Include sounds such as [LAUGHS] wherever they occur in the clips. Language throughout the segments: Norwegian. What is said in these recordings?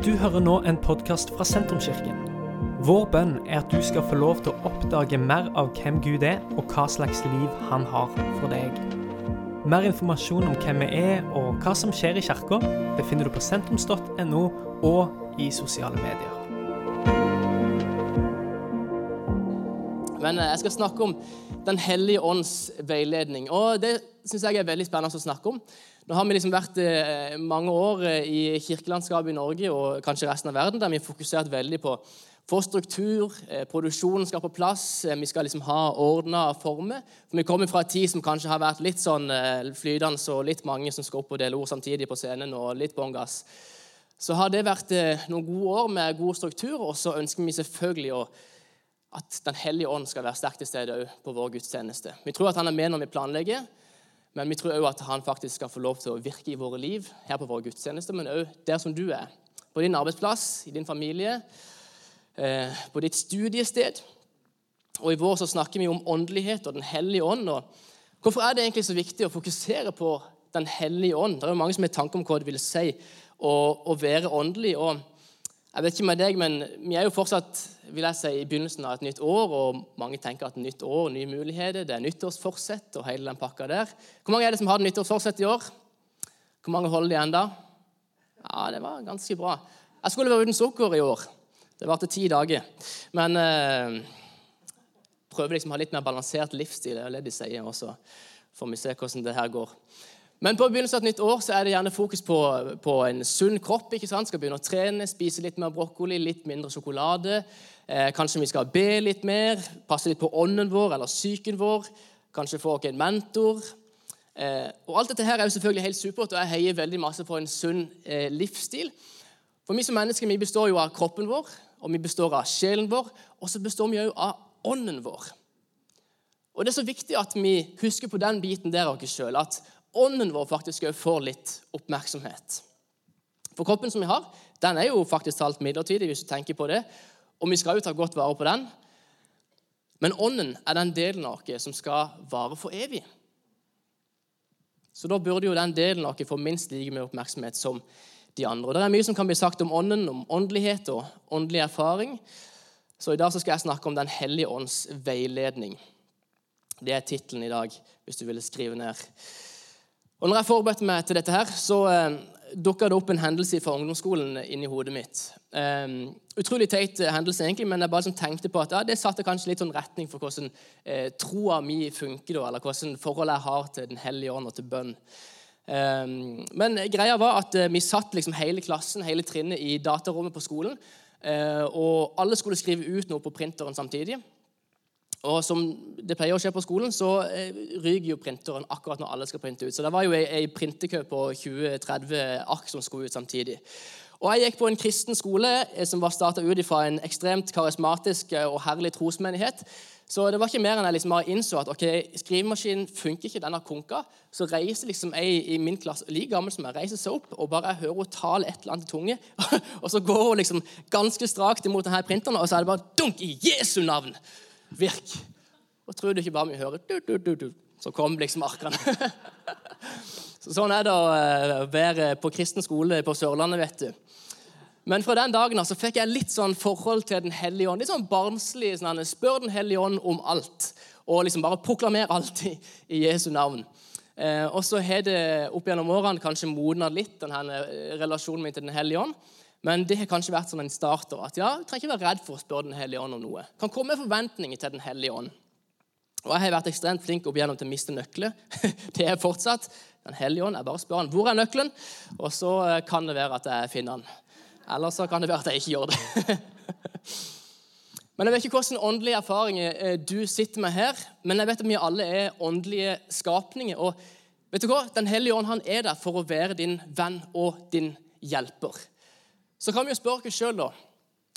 Du hører nå en podkast fra Sentrumskirken. Vår bønn er at du skal få lov til å oppdage mer av hvem Gud er, og hva slags liv han har for deg. Mer informasjon om hvem vi er og hva som skjer i kirka, befinner du på sentrums.no og i sosiale medier. Men eh, jeg skal snakke om Den hellige ånds veiledning. Og Det syns jeg er veldig spennende å snakke om. Nå har vi liksom vært eh, mange år eh, i kirkelandskapet i Norge og kanskje resten av verden der vi har fokusert veldig på få struktur, eh, produksjonen skal på plass, eh, vi skal liksom ha ordna former. For Vi kommer fra en tid som kanskje har vært litt sånn eh, flytende og litt mange som skal opp og dele ord samtidig på scenen og litt bånn gass. Så har det vært eh, noen gode år med god struktur, og så ønsker vi selvfølgelig å at Den hellige ånd skal være sterkt til stede på vår gudstjeneste. Vi tror at han er med når vi planlegger, men vi tror òg at han faktisk skal få lov til å virke i våre liv her på våre gudstjeneste, men òg der som du er. På din arbeidsplass, i din familie, eh, på ditt studiested. Og I vår så snakker vi om åndelighet og Den hellige ånd. og Hvorfor er det egentlig så viktig å fokusere på Den hellige ånd? Det er jo mange som har tanker om hva det vil si å, å være åndelig. og jeg vet ikke med deg, men Vi er jo fortsatt vil jeg si, i begynnelsen av et nytt år, og mange tenker at nytt år, nye muligheter, det er nyttårsforsett og hele den pakka der. Hvor mange er det som har nyttårsforsett i år? Hvor mange holder de enda? Ja, det var ganske bra. Jeg skulle være uten sukker i år. Det varte ti dager. Men eh, prøver liksom å ha litt mer balansert livsstil. Det er det de sier. Og så får vi se hvordan det her går. Men på begynnelsen av et nytt år så er det gjerne fokus på, på en sunn kropp. ikke sant? Skal begynne å trene, spise litt mer brokkoli, litt mindre sjokolade. Eh, kanskje vi skal be litt mer, passe litt på ånden vår eller psyken vår. Kanskje få oss en mentor. Eh, og Alt dette her er jo selvfølgelig helt supert, og jeg heier veldig masse på en sunn eh, livsstil. For vi som mennesker vi består jo av kroppen vår, og vi består av sjelen vår, og så består vi òg av ånden vår. Og Det er så viktig at vi husker på den biten der av oss sjøl. At ånden vår faktisk òg får litt oppmerksomhet. For kroppen som vi har, den er jo faktisk talt midlertidig, hvis du tenker på det. Og vi skal jo ta godt vare på den. Men ånden er den delen av oss som skal vare for evig. Så da burde jo den delen av oss få minst like mye oppmerksomhet som de andre. Og Det er mye som kan bli sagt om ånden, om åndelighet og åndelig erfaring. Så i dag så skal jeg snakke om Den hellige ånds veiledning. Det er tittelen i dag, hvis du ville skrive ned. Og når jeg forberedte meg til dette, her, så eh, dukka det opp en hendelse fra ungdomsskolen inni hodet mitt. Eh, utrolig teit hendelse, egentlig, men jeg bare sånn tenkte på at ja, det satte kanskje litt sånn retning for hvordan eh, troa mi funker, da, eller hvordan forholdet jeg har til Den hellige ånd og til bønn. Eh, men greia var at uh, vi satt liksom hele klassen, hele trinnet, i datarommet på skolen. Uh, og alle skulle skrive ut noe på printeren samtidig. Og som det pleier å skje på skolen, så eh, ryker jo printeren akkurat når alle skal printe ut. Så det var jo ei, ei printekø på 20-30 ark som skulle ut samtidig. Og Jeg gikk på en kristen skole eh, som var starta ut fra en ekstremt karismatisk eh, og herlig trosmenighet. Så det var ikke mer enn jeg liksom bare innså at ok, skrivemaskinen funker ikke, den har konka. Så reiser liksom ei i min klasse, like gammel som jeg, reiser seg opp og bare hører hun tale et eller annet til tunge. [LAUGHS] og så går hun liksom ganske strakt imot denne printeren, og så er det bare dunk i Jesu navn! Virk. Og tror du ikke bare vi hører du, du, du, så kom liksom arkene. [LAUGHS] så sånn er det å eh, være på kristen skole på Sørlandet, vet du. Men fra den dagen så fikk jeg litt sånn forhold til Den hellige ånd. Litt sånn barnslig. Sånn, spør Den hellige ånd om alt. Og liksom bare proklamer alt i, i Jesu navn. Eh, og så har det opp gjennom årene kanskje modna litt, denne eh, relasjonen min til Den hellige ånd. Men det har kanskje vært sånn en start at ja, du trenger ikke være redd for å spørre Den hellige ånd om noe. Kan komme forventninger til Den hellige ånd. Og Jeg har vært ekstremt flink opp igjennom til å miste nøkler. [LAUGHS] Det er fortsatt. Den hellige ånd, Jeg bare spør han, hvor er nøkkelen, og så eh, kan det være at jeg finner den. Eller så kan det være at jeg ikke gjør det. [LAUGHS] Men Jeg vet ikke hvordan åndelige erfaringer eh, du sitter med her, men jeg vet at vi alle er åndelige skapninger. Og vet du hva? Den hellige ånd han er der for å være din venn og din hjelper. Så kan vi jo spørre oss sjøl, da.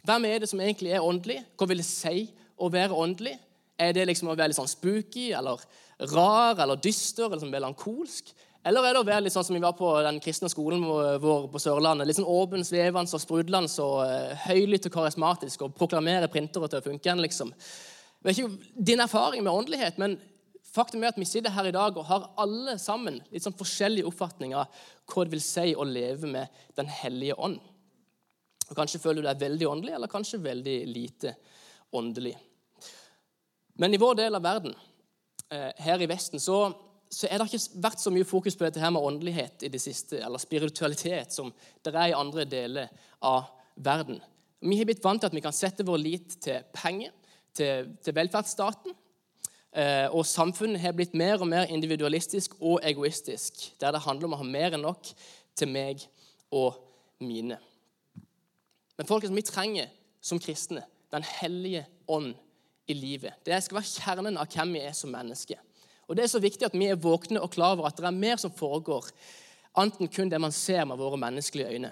Hvem er det som egentlig er åndelig? Hva vil det si å være åndelig? Er det liksom å være litt sånn spooky eller rar eller dyster eller sånn melankolsk? Eller er det å være litt sånn som vi var på den kristne skolen vår på Sørlandet? Litt sånn åpen, svevende og sprudlende og uh, høylytt og karismatisk og proklamere printere til å funke igjen, liksom. Det er ikke din erfaring med åndelighet, men faktum er at vi sitter her i dag og har alle sammen litt sånn forskjellige oppfatninger av hva det vil si å leve med Den hellige ånd. Og Kanskje føler du deg veldig åndelig, eller kanskje veldig lite åndelig. Men i vår del av verden, eh, her i Vesten, så, så er det ikke vært så mye fokus på dette her med åndelighet i det siste, eller spiritualitet, som det er i andre deler av verden. Vi har blitt vant til at vi kan sette vår lit til penger, til, til velferdsstaten. Eh, og samfunnet har blitt mer og mer individualistisk og egoistisk, der det handler om å ha mer enn nok til meg og mine. Men folkens, vi trenger som kristne Den hellige ånd i livet. Det skal være kjernen av hvem vi er som mennesker. Og Det er så viktig at vi er våkne og klar over at det er mer som foregår, anten kun det man ser med våre menneskelige øyne.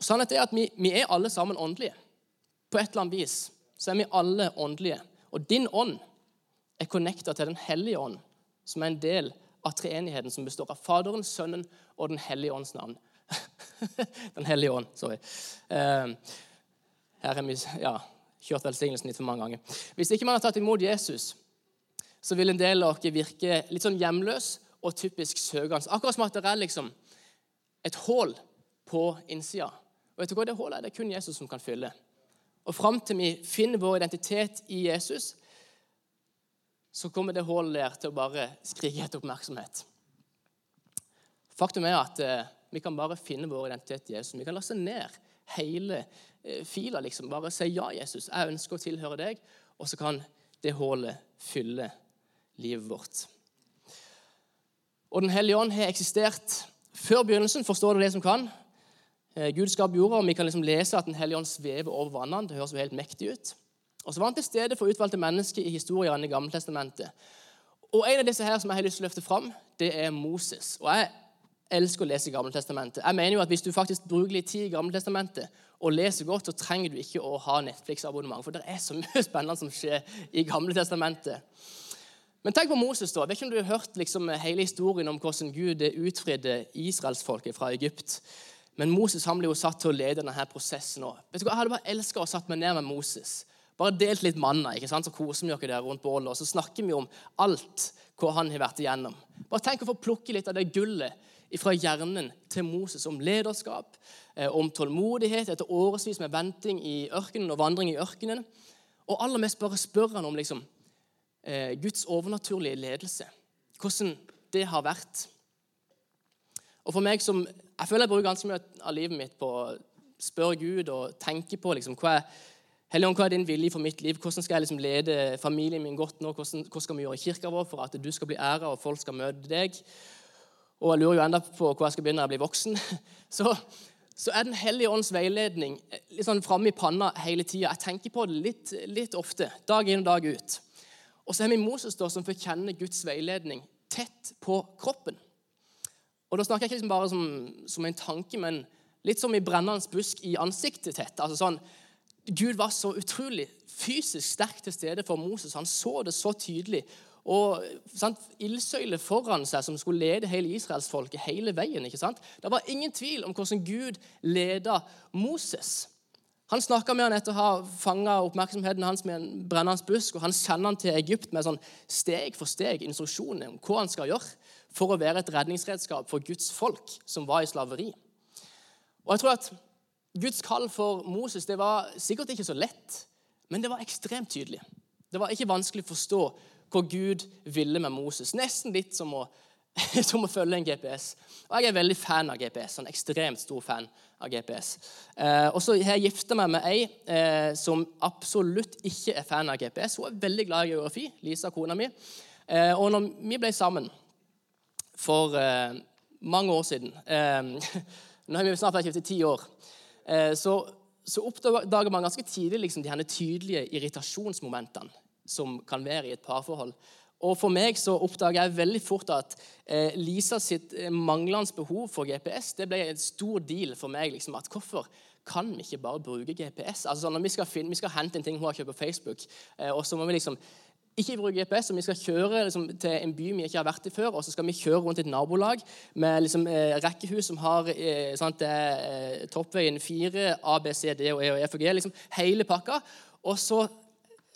Sannheten er at vi, vi, er alle sammen åndelige. På et eller annet vis så er vi alle åndelige. Og din ånd er connecta til Den hellige ånd, som er en del av treenigheten som består av Faderen, Sønnen og Den hellige ånds navn. [LAUGHS] den hellige ånd, sorry. Uh, her har vi ja, kjørt velsignelsen litt for mange ganger. Hvis ikke man har tatt imot Jesus, så vil en del av dere virke litt sånn hjemløs og typisk søkende. Akkurat som at det er liksom et hull på innsida. Og vet du hva det hullet er? Det er kun Jesus som kan fylle. Og fram til vi finner vår identitet i Jesus, så kommer det hullet der til å bare skrike etter oppmerksomhet. Faktum er at eh, vi kan bare finne vår identitet i Jesus. Vi kan laste ned hele eh, fila. liksom. Bare si ja, Jesus, jeg ønsker å tilhøre deg. Og så kan det hullet fylle livet vårt. Og Den hellige ånd har eksistert før begynnelsen. Forstår du det som kan? Eh, Gud skapte jorda, og vi kan liksom lese at Den hellige ånd svever over vannene. Det høres jo helt mektig ut. Og så var han til stede for utvalgte mennesker i historiene i Gammeltestamentet. Og En av disse her som jeg har lyst til å løfte fram, det er Moses. Og Jeg elsker å lese Gammeltestamentet. Jeg mener jo at Hvis du faktisk bruker litt tid i Gammeltestamentet og leser godt, så trenger du ikke å ha Netflix-abonnement. For det er så mye spennende som skjer i Gammeltestamentet. Men tenk på Moses. da. Jeg vet ikke om du har hørt liksom, hele historien om hvordan Gud utfridde israelsfolket fra Egypt. Men Moses han ble jo satt til å lede denne prosessen. òg. Jeg hadde bare elska å satt meg ned med Moses. Bare delt litt manna, ikke sant? så koser vi oss der rundt bålet. Og så snakker vi om alt hva han har vært igjennom. Bare tenk å få plukke litt av det gullet fra hjernen til Moses om lederskap, eh, om tålmodighet etter årevis med venting i ørkenen og vandring i ørkenen. Og aller mest bare spør han om liksom, eh, Guds overnaturlige ledelse. Hvordan det har vært. Og for meg som, Jeg føler jeg bruker ganske mye av livet mitt på å spørre Gud og tenke på liksom, hva er hva er din vilje for mitt liv? Hvordan skal jeg liksom lede familien min godt nå? Hvordan, hvordan skal vi gjøre kirka vår for at du skal bli æra og folk skal møte deg? Og jeg lurer jo enda på hvor jeg skal begynne når jeg blir voksen. [LAUGHS] Så, så er Den hellige ånds veiledning litt sånn framme i panna hele tida. Jeg tenker på det litt, litt, ofte, dag inn og dag ut. Og så har vi Moses da, som får kjenne Guds veiledning tett på kroppen. Og Da snakker jeg ikke liksom bare som, som en tanke, men litt som i brennende busk i ansiktet tett. Altså sånn, Gud var så utrolig fysisk sterk til stede for Moses. Han så det så tydelig. Og sant, ildsøyle foran seg som skulle lede hele israelsfolket hele veien. ikke sant? Det var ingen tvil om hvordan Gud leda Moses. Han snakka med han etter å ha fanga oppmerksomheten hans med en brennende busk, og han sender han til Egypt med sånn steg for steg instruksjoner om hva han skal gjøre for å være et redningsredskap for Guds folk som var i slaveri. Og jeg tror at Guds kall for Moses det var sikkert ikke så lett, men det var ekstremt tydelig. Det var ikke vanskelig å forstå hva Gud ville med Moses. Nesten litt som å, [LAUGHS] som å følge en GPS. Og Jeg er veldig fan av GPS. en ekstremt stor fan av GPS. Eh, og så har jeg gifta meg med ei eh, som absolutt ikke er fan av GPS. Hun er veldig glad i geografi. Lisa, kona mi. Eh, og når vi ble sammen for eh, mange år siden eh, [LAUGHS] Nå har vi snart vært gift i ti år. Eh, så, så oppdager man ganske tidlig liksom, de tydelige irritasjonsmomentene som kan være i et parforhold. Og For meg så oppdager jeg veldig fort at eh, Lisa sitt eh, manglende behov for GPS det ble en stor deal for meg. liksom, at Hvorfor kan vi ikke bare bruke GPS? Altså når Vi skal, finne, vi skal hente en ting hun har kjøpt på Facebook, eh, og så må vi liksom ikke bruke GPS, og vi skal kjøre liksom, til en by vi ikke har vært i før, og så skal vi kjøre rundt et nabolag med liksom, eh, rekkehus som har eh, sant, eh, Toppveien 4, A, D E og F og G. Liksom, hele pakka. Og så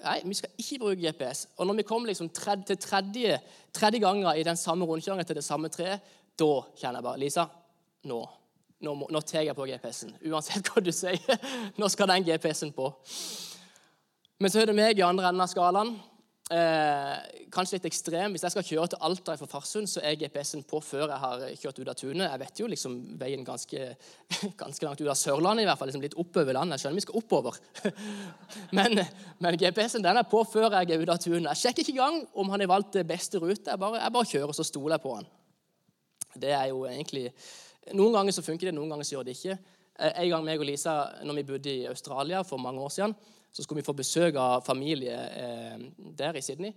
Nei, vi skal ikke bruke GPS. Og når vi kommer liksom tredje, til tredje, tredje ganger i den samme rundkjøringen til det samme treet, da kjenner jeg bare Lisa, nå. nå, må- nå tar jeg på GPS-en. Uansett hva du sier. [LAUGHS] Nå skal den GPS-en på. Men så er det meg i andre enden av skalaen. Eh, kanskje litt ekstrem. Hvis jeg skal kjøre til Alta fra Farsund, så er GPS-en på før jeg har kjørt ut av tunet. Jeg vet jo liksom veien ganske, [LAUGHS] ganske langt ut av Sørlandet, i hvert fall, liksom litt oppover landet. Jeg skjønner vi skal oppover. [LAUGHS] Men, men GPS-en den er på før jeg er ute av tunet. Jeg sjekker ikke engang om han har valgt beste rute. Jeg bare, jeg bare kjører, og så stoler jeg på han. Det er jo egentlig Noen ganger så funker det, noen ganger så gjør det ikke. Eh, En gang meg og Lisa, når vi bodde i Australia for mange år siden, så skulle vi få besøk av familie eh, der i Sydney.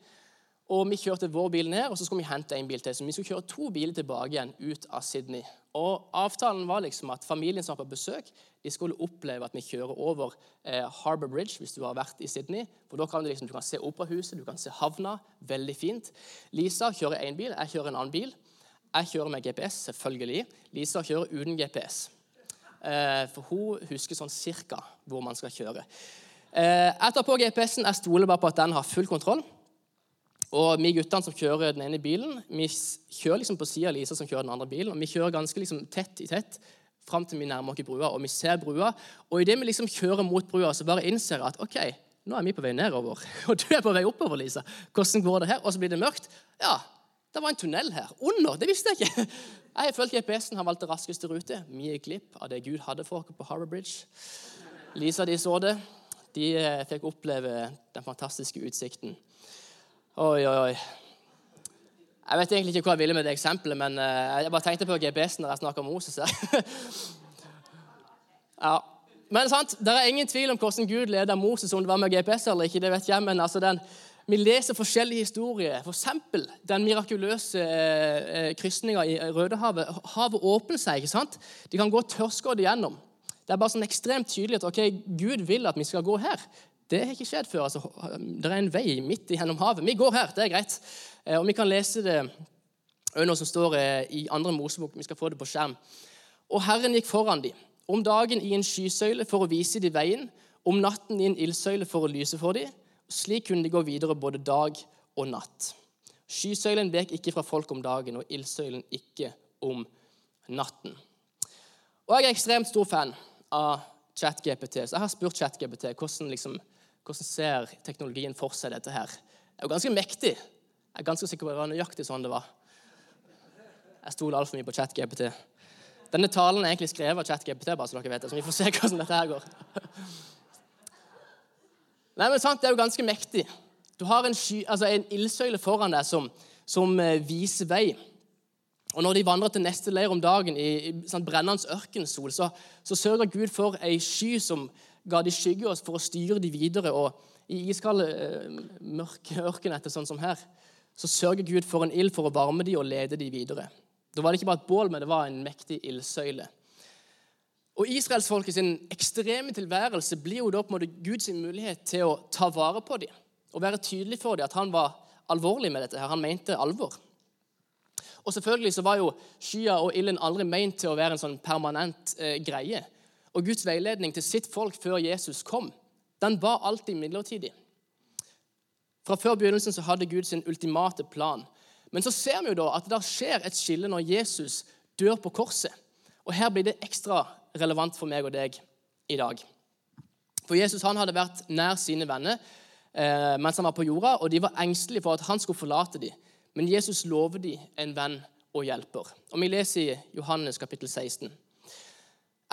Og Vi kjørte vår bil ned, og så skulle vi hente en bil til. Så vi skulle kjøre to biler tilbake igjen ut av Sydney. Og Avtalen var liksom at familien som var på besøk, de skulle oppleve at vi kjører over eh, Harbour Bridge hvis du har vært i Sydney. For da kan du, liksom, du kan se operahuset, du kan se havna. Veldig fint. Lisa kjører én bil, jeg kjører en annen bil. Jeg kjører med GPS, selvfølgelig. Lisa kjører uten GPS. Eh, for hun husker sånn cirka hvor man skal kjøre. Eh, jeg tar på GPS-en. Jeg stoler bare på at den har full kontroll. Og vi guttene som kjører den ene bilen, vi kjører liksom på sida av Lisa som kjører den andre bilen. og Vi kjører ganske liksom tett i tett fram til vi nærmer oss brua, og vi ser brua. Og idet vi liksom kjører mot brua, så bare innser jeg at OK, nå er vi på vei nedover. [LAUGHS] Og du er på vei oppover, Lisa. Hvordan går det her? Og så blir det mørkt. Ja, det var en tunnel her. Under. Det visste jeg ikke. [LAUGHS] Jeg fulgt GPS-en, har valgt det raskeste rute. Vi gikk glipp av det Gud hadde for oss på Harbour Bridge. Lisa de så det. De eh, fikk oppleve den fantastiske utsikten. Oi, oi, oi. Jeg vet egentlig ikke hva jeg ville med det eksempelet, men eh, jeg bare tenkte på GPS-en når jeg snakker om Moses. [LAUGHS] ja. Men sant, det er ingen tvil om hvordan Gud leder Moses, om det var med GPS eller ikke. det vet jeg, men altså den, Vi leser forskjellige historier. For eksempel den mirakuløse eh, krysninga i Rødehavet. Havet åpner seg. ikke sant? De kan gå tørrskodd igjennom. Det er bare sånn ekstremt tydelig at ok, Gud vil at vi skal gå her. Det har ikke skjedd før. altså, Det er en vei midt gjennom havet. Vi går her, det er greit. Eh, Og Vi kan lese det under noe som står eh, i andre Mosebok. Vi skal få det på skjerm. Og Herren gikk foran dem, om dagen i en skysøyle for å vise dem veien, om natten i en ildsøyle for å lyse for dem. Slik kunne de gå videre både dag og natt. Skysøylen vek ikke fra folk om dagen, og ildsøylen ikke om natten. Og Jeg er ekstremt stor fan av ChatGPT, så jeg har spurt ChatGPT hvordan, liksom, hvordan ser teknologien for seg dette her. Det er jo ganske mektig. Jeg er ganske sikker på at det var nøyaktig sånn det var. Jeg stoler altfor mye på ChatGPT. Denne talen er egentlig skrevet av ChatGPT, bare så dere vet det, så vi får se [LAUGHS] hvordan dette her går. Nei, men sant, Det er jo ganske mektig. Du har en, sky, altså en ildsøyle foran deg som, som eh, viser vei. Og Når de vandrer til neste leir om dagen i, i sånn brennende ørkensol, så, så sørger Gud for ei sky som ga de skygge oss for å styre de videre. Og i iskalde, eh, mørke ørkenetter sånn som her, så sørger Gud for en ild for å varme de og lede de videre. Da var det ikke bare et bål, men det var en mektig ildsøyle. Og Israelsfolket sin ekstreme tilværelse blir jo da på en måte Guds mulighet til å ta vare på dem og være tydelig for dem at han var alvorlig med dette. her. Han mente alvor. Og selvfølgelig så var jo skya og ilden aldri meint til å være en sånn permanent eh, greie. Og Guds veiledning til sitt folk før Jesus kom, den var alltid midlertidig. Fra før begynnelsen så hadde Gud sin ultimate plan. Men så ser vi jo da at det skjer et skille når Jesus dør på korset. Og her blir det ekstra relevant for meg og deg i dag. For Jesus han hadde vært nær sine venner eh, mens han var på jorda, og de var engstelige for at han skulle forlate dem. Men Jesus lover dem en venn og hjelper. Og Vi leser i Johannes kapittel 16.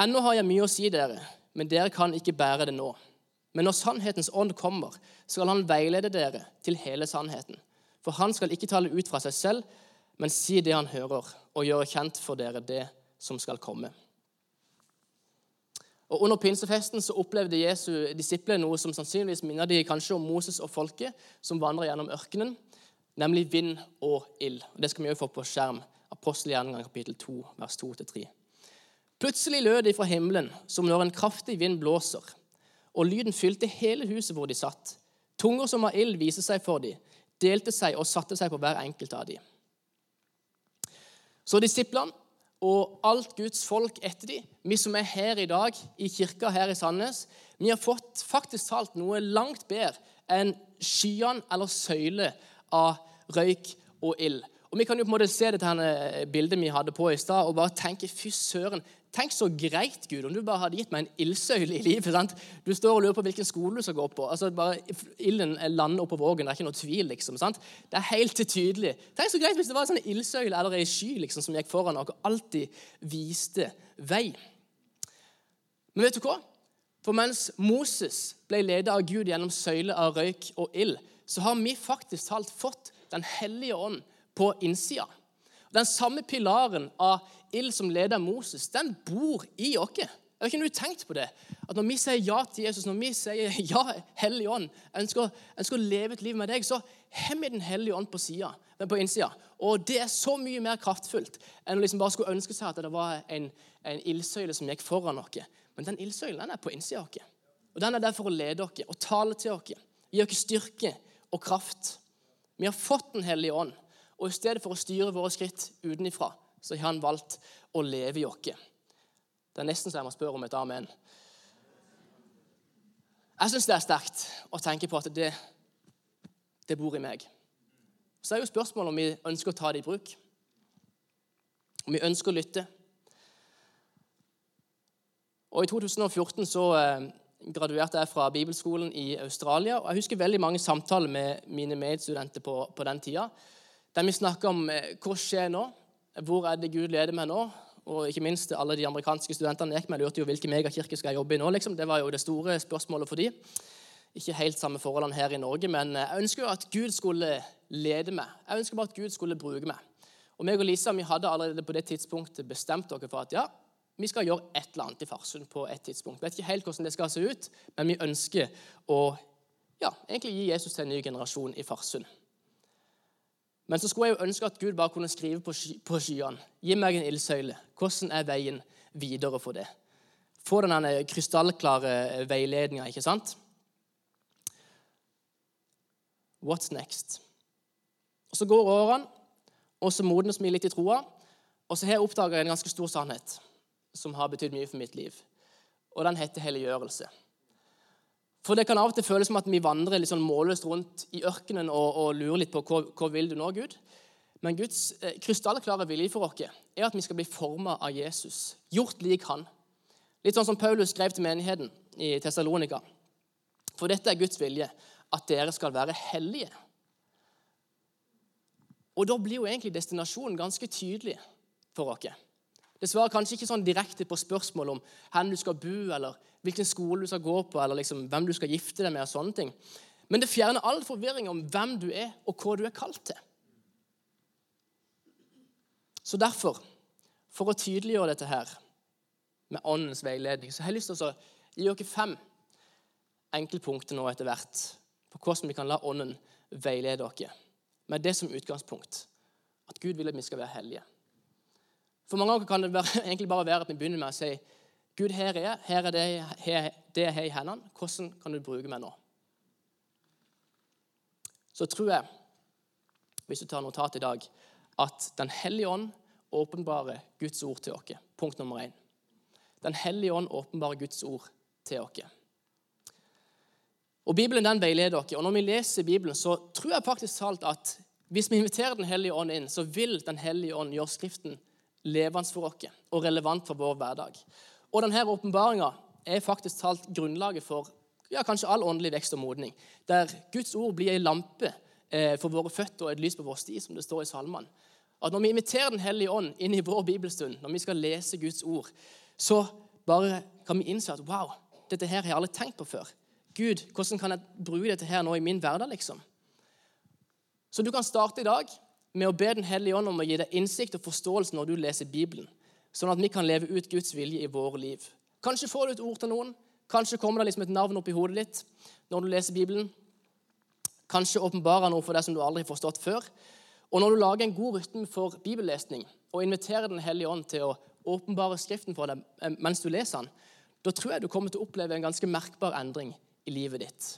Ennå har jeg mye å si dere, men dere kan ikke bære det nå. Men når sannhetens ånd kommer, skal han veilede dere til hele sannheten. For han skal ikke tale ut fra seg selv, men si det han hører, og gjøre kjent for dere det som skal komme. Og Under pinsefesten så opplevde Jesu disipler noe som sannsynligvis minner de kanskje om Moses og folket som vandrer gjennom ørkenen, nemlig vind og ild. Og Det skal vi også få på skjerm. Apostelgjerningen kapittel 2, vers 2-3. Plutselig lød det fra himmelen som når en kraftig vind blåser, og lyden fylte hele huset hvor de satt. Tunger som av ild viste seg for dem, delte seg og satte seg på hver enkelt av dem. Så disiplene og alt Guds folk etter dem, vi som er her i dag i kirka her i Sandnes, vi har fått faktisk talt noe langt bedre enn skyene eller søyler av røyk og ild. Og Vi kan jo på en måte se dette her bildet vi hadde på i stad, og bare tenke fy søren, tenk så greit, Gud, om du bare hadde gitt meg en ildsøyle i livet. sant? Du står og lurer på hvilken skole du skal gå på. altså bare Ilden lander oppå vågen. Det er ikke noe tvil. liksom, sant? Det er helt tydelig. Tenk så greit hvis det var en sånn ildsøyle eller ei sky liksom, som gikk foran og alltid viste vei. Men vet du hva? For mens Moses ble ledet av Gud gjennom søyle av røyk og ild, så har vi faktisk talt fått Den hellige ånd på innsida. Den samme pilaren av ild som leder Moses, den bor i oss. Har ikke du tenkt på det? At Når vi sier ja til Jesus, når vi sier [LAUGHS] ja, Hellige ånd, jeg ønsker, jeg ønsker å leve et liv med deg, så har vi Den hellige ånd på, sida, på innsida. Og det er så mye mer kraftfullt enn å liksom bare skulle ønske seg at det var en, en ildsøyle som gikk foran oss. Men den ildsøylen er på innsida av. Og Den er der for å lede oss og tale til oss, gi oss styrke og kraft. Vi har fått Den hellige ånd, og i stedet for å styre våre skritt utenifra, så har han valgt å leve i oss. Det er nesten så jeg må spørre om et amen. Jeg syns det er sterkt å tenke på at det, det bor i meg. Så er jo spørsmålet om vi ønsker å ta det i bruk. Om vi ønsker å lytte. Og I 2014 så eh, graduerte jeg fra bibelskolen i Australia. og Jeg husker veldig mange samtaler med mine medstudenter på, på den tida. Der vi snakka om eh, hva skjer nå, hvor er det Gud leder meg nå? Og ikke minst alle de amerikanske studentene gikk med, lurte jo hvilken megakirke skal jeg jobbe i nå. liksom. Det var jo det store spørsmålet for de. Ikke helt samme forholdene her i Norge, men eh, jeg ønsker jo at Gud skulle lede meg. Jeg ønsker bare at Gud skulle bruke meg. Og meg og Lisa vi hadde allerede på det tidspunktet bestemt dere for at ja, vi skal gjøre et eller annet i Farsund på et tidspunkt. Vi vet ikke helt hvordan det skal se ut, men vi ønsker å ja, egentlig gi Jesus til en ny generasjon i Farsund. Men så skulle jeg jo ønske at Gud bare kunne skrive på, sky, på skyene. Gi meg en ildsøyle. Hvordan er veien videre for det? Få den krystallklare veiledninga, ikke sant? What's next? Og Så går årene, og så modnes vi litt i troa. Og så har jeg oppdaga en ganske stor sannhet som har betydd mye for mitt liv. Og den heter helliggjørelse. For det kan av og til føles som at vi vandrer litt sånn målløst rundt i ørkenen og, og lurer litt på hva, hva vil du nå, Gud? Men Guds eh, krystallklare vilje for oss er at vi skal bli forma av Jesus, gjort lik han. Litt sånn som Paulus skrev til menigheten i Tessalonika. For dette er Guds vilje, at dere skal være hellige. Og da blir jo egentlig destinasjonen ganske tydelig for oss. Det svarer kanskje ikke sånn direkte på spørsmål om hvor du skal bo, eller hvilken skole du skal gå på, eller liksom hvem du skal gifte deg med. og sånne ting. Men det fjerner all forvirring om hvem du er, og hva du er kalt til. Så derfor, for å tydeliggjøre dette her med åndens veiledning, så har jeg lyst til å gi dere fem enkle punkter nå etter hvert på hvordan vi kan la ånden veilede dere, med det som utgangspunkt at Gud vil at vi skal være hellige. For mange ganger kan det være, [LAUGHS] egentlig bare være at vi begynner med å si Gud, her er jeg, her er det, her, det jeg har i hendene. Hvordan kan du bruke meg nå? Så tror jeg, hvis du tar notat i dag, at Den hellige ånd åpenbarer Guds ord til oss. Punkt nummer én. Den hellige ånd åpenbarer Guds ord til oss. Og Bibelen den veileder oss. Og når vi leser Bibelen, så tror jeg faktisk talt at hvis vi inviterer Den hellige ånd inn, så vil Den hellige ånd gjøre Skriften levende for oss og relevant for vår hverdag. Og denne åpenbaringa er faktisk talt grunnlaget for ja, kanskje all åndelig vekst og modning. Der Guds ord blir ei lampe eh, for våre føtter og et lys på vår sti, som det står i salmene. At Når vi inviterer Den hellige ånd inn i vår bibelstund, når vi skal lese Guds ord, så bare kan vi innse at wow, dette her har jeg aldri tenkt på før. Gud, hvordan kan jeg bruke dette her nå i min hverdag? liksom? Så du kan starte i dag med å be Den hellige ånd om å gi deg innsikt og forståelse når du leser Bibelen, sånn at vi kan leve ut Guds vilje i våre liv. Kanskje får du et ord til noen. Kanskje kommer det liksom et navn opp i hodet ditt når du leser Bibelen. Kanskje åpenbarer noe for deg som du aldri har forstått før. Og når du lager en god rytme for bibellesning og inviterer Den hellige ånd til å åpenbare Skriften for deg eh, mens du leser den, da tror jeg du kommer til å oppleve en ganske merkbar endring i livet ditt.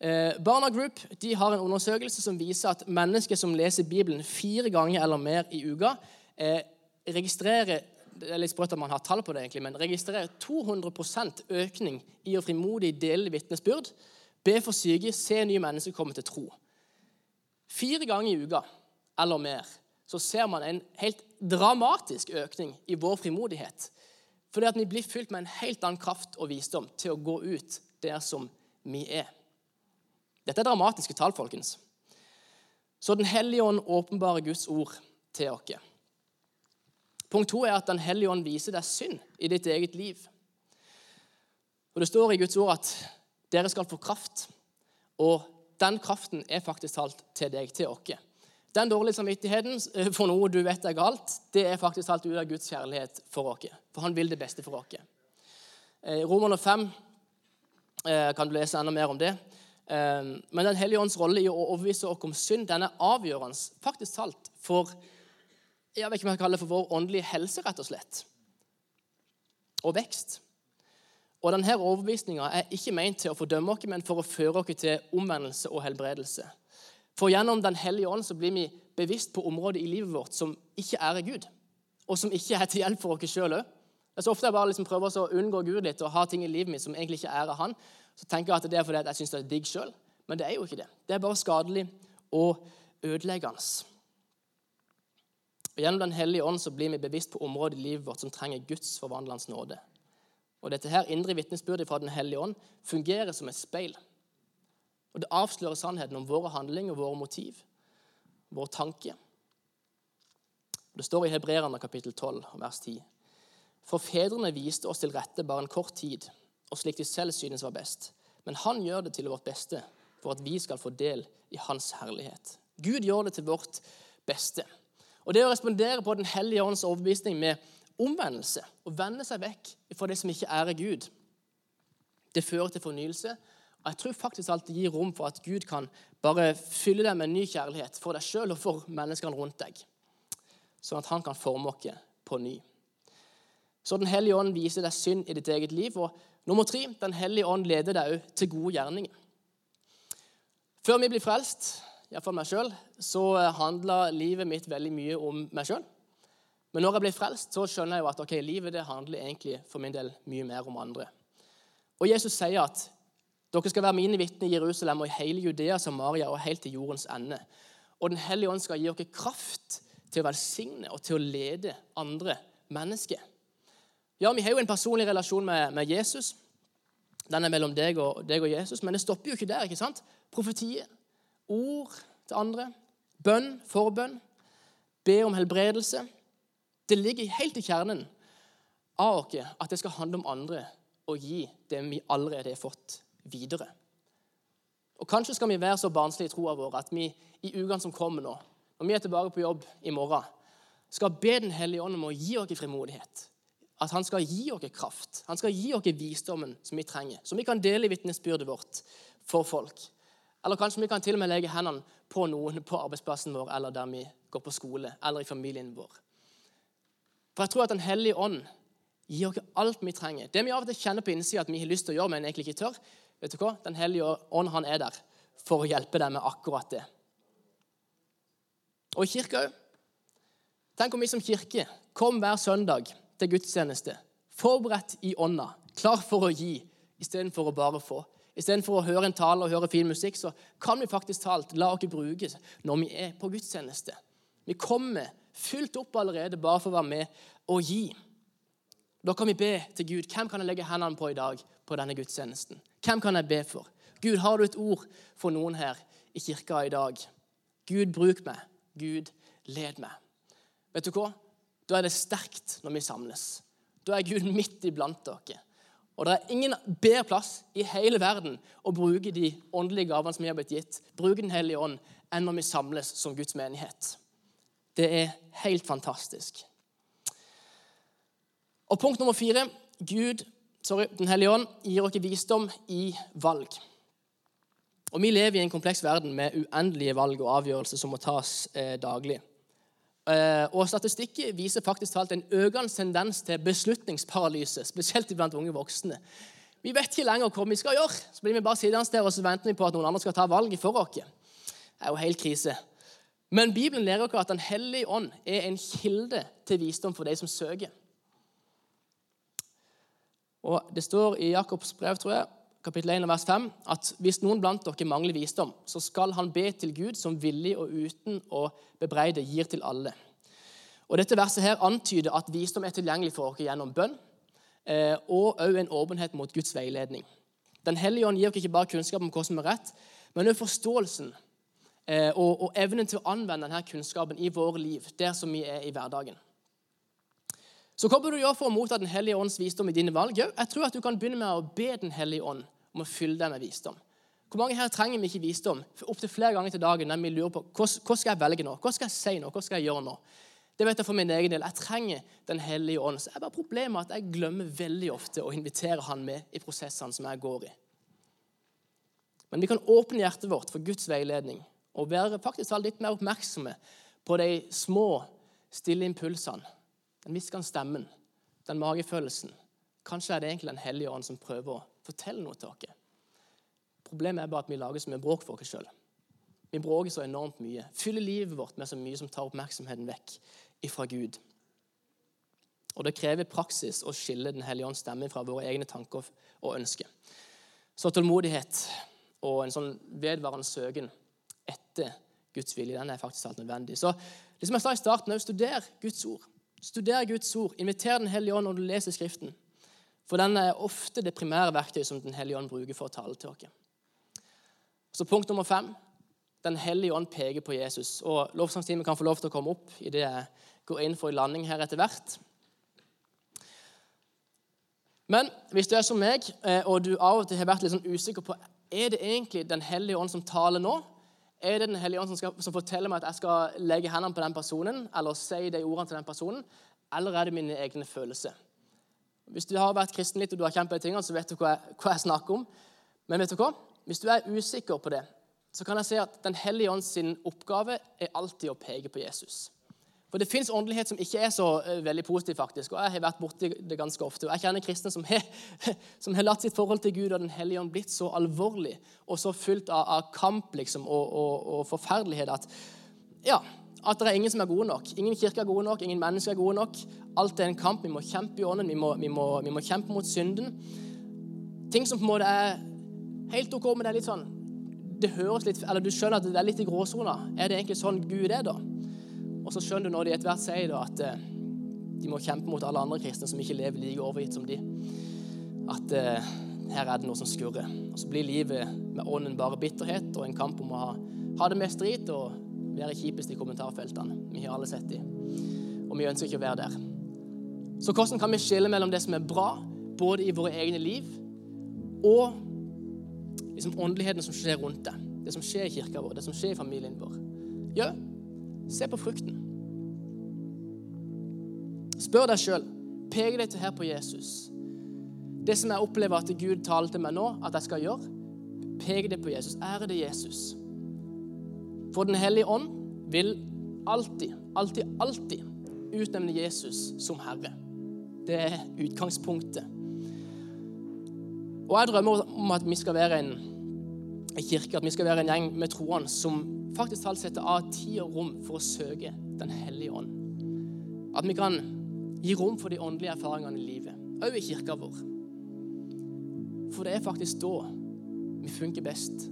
Eh, Barna Group har en undersøkelse som viser at mennesker som leser Bibelen fire ganger eller mer i uka, eh, registrerer det er litt sprøtt at man har tall på det, egentlig, men registrerer 200% økning i å frimodig dele vitnesbyrd, be for syke, se nye mennesker komme til tro. Fire ganger i uka eller mer, så ser man en helt dramatisk økning i vår frimodighet. Fordi at vi blir fylt med en helt annen kraft og visdom til å gå ut der som vi er. Dette er dramatiske tall, folkens. Så Den hellige ånd åpenbarer Guds ord til oss. Punkt to er at Den hellige ånd viser deg synd i ditt eget liv. Og Det står i Guds ord at dere skal få kraft, og den kraften er faktisk talt til deg, til oss. Den dårlige samvittigheten eh, for noe du vet er galt, det er faktisk talt ut av Guds kjærlighet for oss. For han vil det beste for oss. I Romerne 5 eh, kan du lese enda mer om det. Eh, men Den hellige ånds rolle i å overbevise oss om synd den er avgjørende faktisk talt for jeg vet ikke om jeg kaller det for vår åndelige helse, rett og slett. Og vekst. Og denne overbevisninga er ikke meint til å fordømme oss, men for å føre oss til omvendelse og helbredelse. For gjennom Den hellige ånd så blir vi bevisst på områder i livet vårt som ikke ærer Gud, og som ikke er til hjelp for oss sjøl òg. Så ofte jeg bare liksom prøver å unngå Gud litt og ha ting i livet mitt som egentlig ikke ærer Han, så tenker jeg at det er fordi jeg syns det er digg sjøl. Men det er jo ikke det. Det er bare skadelig og ødeleggende. Og Gjennom Den hellige ånd så blir vi bevisst på områder i livet vårt som trenger Guds forvandlende nåde. Og Dette her indre vitnesbyrdet fra Den hellige ånd fungerer som et speil. Og Det avslører sannheten om våre handlinger, våre motiv, vår tanke. Det står i Hebreerne kapittel 12, vers 10. For fedrene viste oss til rette bare en kort tid, og slik de selv synes var best. Men han gjør det til vårt beste, for at vi skal få del i hans herlighet. Gud gjør det til vårt beste. Og Det å respondere på Den hellige ånds overbevisning med omvendelse, å vende seg vekk fra det som ikke ærer Gud, det fører til fornyelse og Jeg tror faktisk alt det gir rom for at Gud kan bare fylle deg med ny kjærlighet for deg sjøl og for menneskene rundt deg, sånn at han kan forme oss på ny. Så Den hellige ånd viser deg synd i ditt eget liv. Og nummer tre, Den hellige ånd leder deg òg til gode gjerninger. Før vi blir frelst, iallfall meg sjøl, så handla livet mitt veldig mye om meg sjøl. Men når jeg blir frelst, så skjønner jeg jo at ok, livet det handler egentlig for min del mye mer om andre. Og Jesus sier at dere skal være mine vitner i Jerusalem og i hele Judea, Samaria og helt til jordens ende. Og Den hellige ånd skal gi dere kraft til å velsigne og til å lede andre mennesker. Ja, Vi har jo en personlig relasjon med, med Jesus. Den er mellom deg og, deg og, Jesus, men det stopper jo ikke der. ikke sant? Profetier, ord til andre, bønn, forbønn, be om helbredelse. Det ligger helt i kjernen av oss at det skal handle om andre og gi det vi allerede har fått videre. Og Kanskje skal vi være så barnslige i troa vår at vi i ukene som kommer nå, når vi er tilbake på jobb i morgen, skal be Den hellige ånd om å gi oss frimodighet. At han skal gi oss kraft. Han skal gi oss visdommen som vi trenger. som vi kan dele i vitnesbyrdet vårt for folk. Eller kanskje vi kan til og med legge hendene på noen på arbeidsplassen vår eller der vi går på skole, eller i familien vår. For jeg tror at Den hellige ånd gir oss alt vi trenger. Det vi av og til kjenner på innsida at vi har lyst til å gjøre, men egentlig ikke tør, Vet du hva? Den hellige ånd han er der for å hjelpe deg med akkurat det. Og i kirka òg. Tenk om vi som kirke kom hver søndag til gudstjeneste forberedt i ånda, klar for å gi istedenfor å bare få. Istedenfor å høre en tale og høre fin musikk, så kan vi faktisk talt la oss bruke når vi er på gudstjeneste. Vi kommer fylt opp allerede bare for å være med og gi. Da kan vi be til Gud. Hvem kan jeg legge hendene på i dag på denne gudstjenesten? Hvem kan jeg be for? Gud, har du et ord for noen her i kirka i dag? Gud, bruk meg. Gud, led meg. Vet du hva? Da er det sterkt når vi samles. Da er Gud midt iblant dere. Og det er ingen bedre plass i hele verden å bruke de åndelige gavene som vi har blitt gitt, bruke Den hellige ånd, enn når vi samles som Guds menighet. Det er helt fantastisk. Og punkt nummer fire Gud sorry, Den hellige ånd gir oss visdom i valg. Og Vi lever i en kompleks verden med uendelige valg og avgjørelser som må tas eh, daglig. Eh, og Statistikken viser faktisk talt en økende tendens til beslutningsparalyse, spesielt blant unge voksne. Vi vet ikke lenger hva vi skal gjøre. Så blir vi bare sittende der og så venter vi på at noen andre skal ta valget for oss. Det er jo helt krise. Men Bibelen lærer oss at Den hellige ånd er en kilde til visdom for de som søker. Og Det står i Jakobs brev, tror jeg, kapittel 1, vers 5, at hvis noen blant dere mangler visdom, så skal han be til Gud, som villig og uten å bebreide gir til alle. Og Dette verset her antyder at visdom er tilgjengelig for oss gjennom bønn eh, og òg en åpenhet mot Guds veiledning. Den hellige ånd gir oss ikke bare kunnskap om hva som er rett, men òg forståelsen eh, og, og evnen til å anvende denne kunnskapen i våre liv, der som vi er i hverdagen. Så hva bør du gjøre for å motta Den hellige ånds visdom i dine valg? Jeg tror at du kan begynne med å be Den hellige ånd om å fylle deg med visdom. Hvor mange her trenger vi ikke visdom opptil flere ganger til dagen når vi lurer på hva skal jeg velge nå? Hva skal jeg si nå? Hva skal jeg gjøre nå? Det vet jeg for min egen del. Jeg trenger Den hellige ånd. Så er bare problemet at jeg glemmer veldig ofte å invitere han med i prosessene som jeg går i. Men vi kan åpne hjertet vårt for Guds veiledning og være faktisk litt mer oppmerksomme på de små, stille impulsene den hvisker stemmen, den magefølelsen. Kanskje er det egentlig Den hellige ånd som prøver å fortelle noe til oss. Problemet er bare at vi lager så mye bråk for oss sjøl. Vi bråker så enormt mye. Fyller livet vårt med så mye som tar oppmerksomheten vekk ifra Gud. Og Det krever praksis å skille Den hellige ånds stemme fra våre egne tanker og ønsker. Så tålmodighet og en sånn vedvarende søken etter Guds vilje den er faktisk alt nødvendig. Så det som jeg sa i starten, Studer Guds ord. Studer Guds ord. Inviter Den hellige ånd når du leser Skriften. For den er ofte det primære verktøyet som Den hellige ånd bruker for å tale til oss. Så punkt nummer fem. Den hellige ånd peker på Jesus. Og Lovsangstimen kan få lov til å komme opp idet jeg går inn for en landing her etter hvert. Men hvis du er som meg, eh, og du av og til har vært litt sånn usikker på er det egentlig Den hellige ånd som taler nå, er det Den hellige ånd som, skal, som forteller meg at jeg skal legge hendene på den personen, eller si de ordene til den personen, eller er det mine egne følelser? Hvis du har vært kristen litt og du har kjempet tingene, så vet du hva jeg, hva jeg, snakker om. Men vet du hva? hvis du er usikker på det, så kan jeg si at Den hellige ånd oppgave er alltid å peke på Jesus. For det fins åndelighet som ikke er så uh, veldig positiv, faktisk. Og jeg har vært borti det ganske ofte. Og jeg kjenner kristne som har, [LAUGHS] som har latt sitt forhold til Gud og Den hellige ånd blitt så alvorlig og så fullt av, av kamp liksom, og, og, og, forferdelighet at ja, at det er ingen som er gode nok. Ingen kirker er gode nok, ingen mennesker er gode nok. Alt er en kamp. Vi må kjempe i ånden, vi må, vi må, vi må kjempe mot synden. Ting som på en måte er helt OK, men det er litt sånn det høres litt, eller Du skjønner at det er litt i gråsona. Er det egentlig sånn Gud er, da? Og så skjønner du når de etter hvert sier da, at eh, de må kjempe mot alle andre kristne som ikke lever like overgitt som de, at uh, her er det noe som skurrer. Og så blir livet med ånden bare bitterhet og en kamp om å ha, ha det mest drit og være kjipest i kommentarfeltene. Vi har alle sett de. Og vi ønsker ikke å være der. Så hvordan kan vi skille mellom det som er bra, både i våre egne liv, og liksom åndeligheten som skjer rundt det? Det som skjer i kirka vår, det som skjer i familien vår. Ja, Se på frukten. Spør deg sjøl. Peker deg til her på Jesus. Det som jeg opplever at Gud taler til meg nå at jeg skal gjøre, peker det på Jesus. Ære det Jesus. For Den hellige ånd vil alltid, alltid, alltid utnevne Jesus som Herre. Det er utgangspunktet. Og jeg drømmer om at vi skal være en, en kirke, at vi skal være en gjeng med troende som faktisk talt setter av tid og rom for å søke Den hellige ånd. At vi kan gi rom for de åndelige erfaringene i livet, òg i kirka vår. For det er faktisk da vi funker best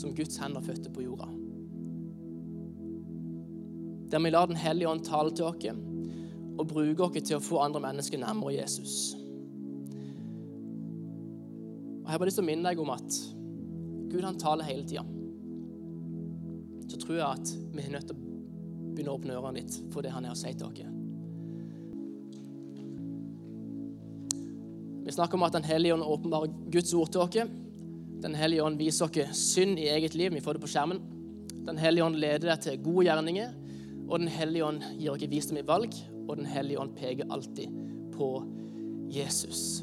som Guds hender fødte på jorda. Der vi lar Den hellige ånd tale til oss og bruke oss til å få andre mennesker nærmere Jesus. Og Jeg har bare lyst til å minne deg om at Gud han taler hele tida så tror jeg at vi er nødt til å begynne å åpne ørene litt for det han er å si til oss. Vi snakker om at Den hellige ånd åpenbarer Guds ord til oss. Den hellige ånd viser oss synd i eget liv. Vi får det på skjermen. Den hellige ånd leder deg til gode gjerninger. Og Den hellige ånd gir oss visdom i valg. Og Den hellige ånd peker alltid på Jesus.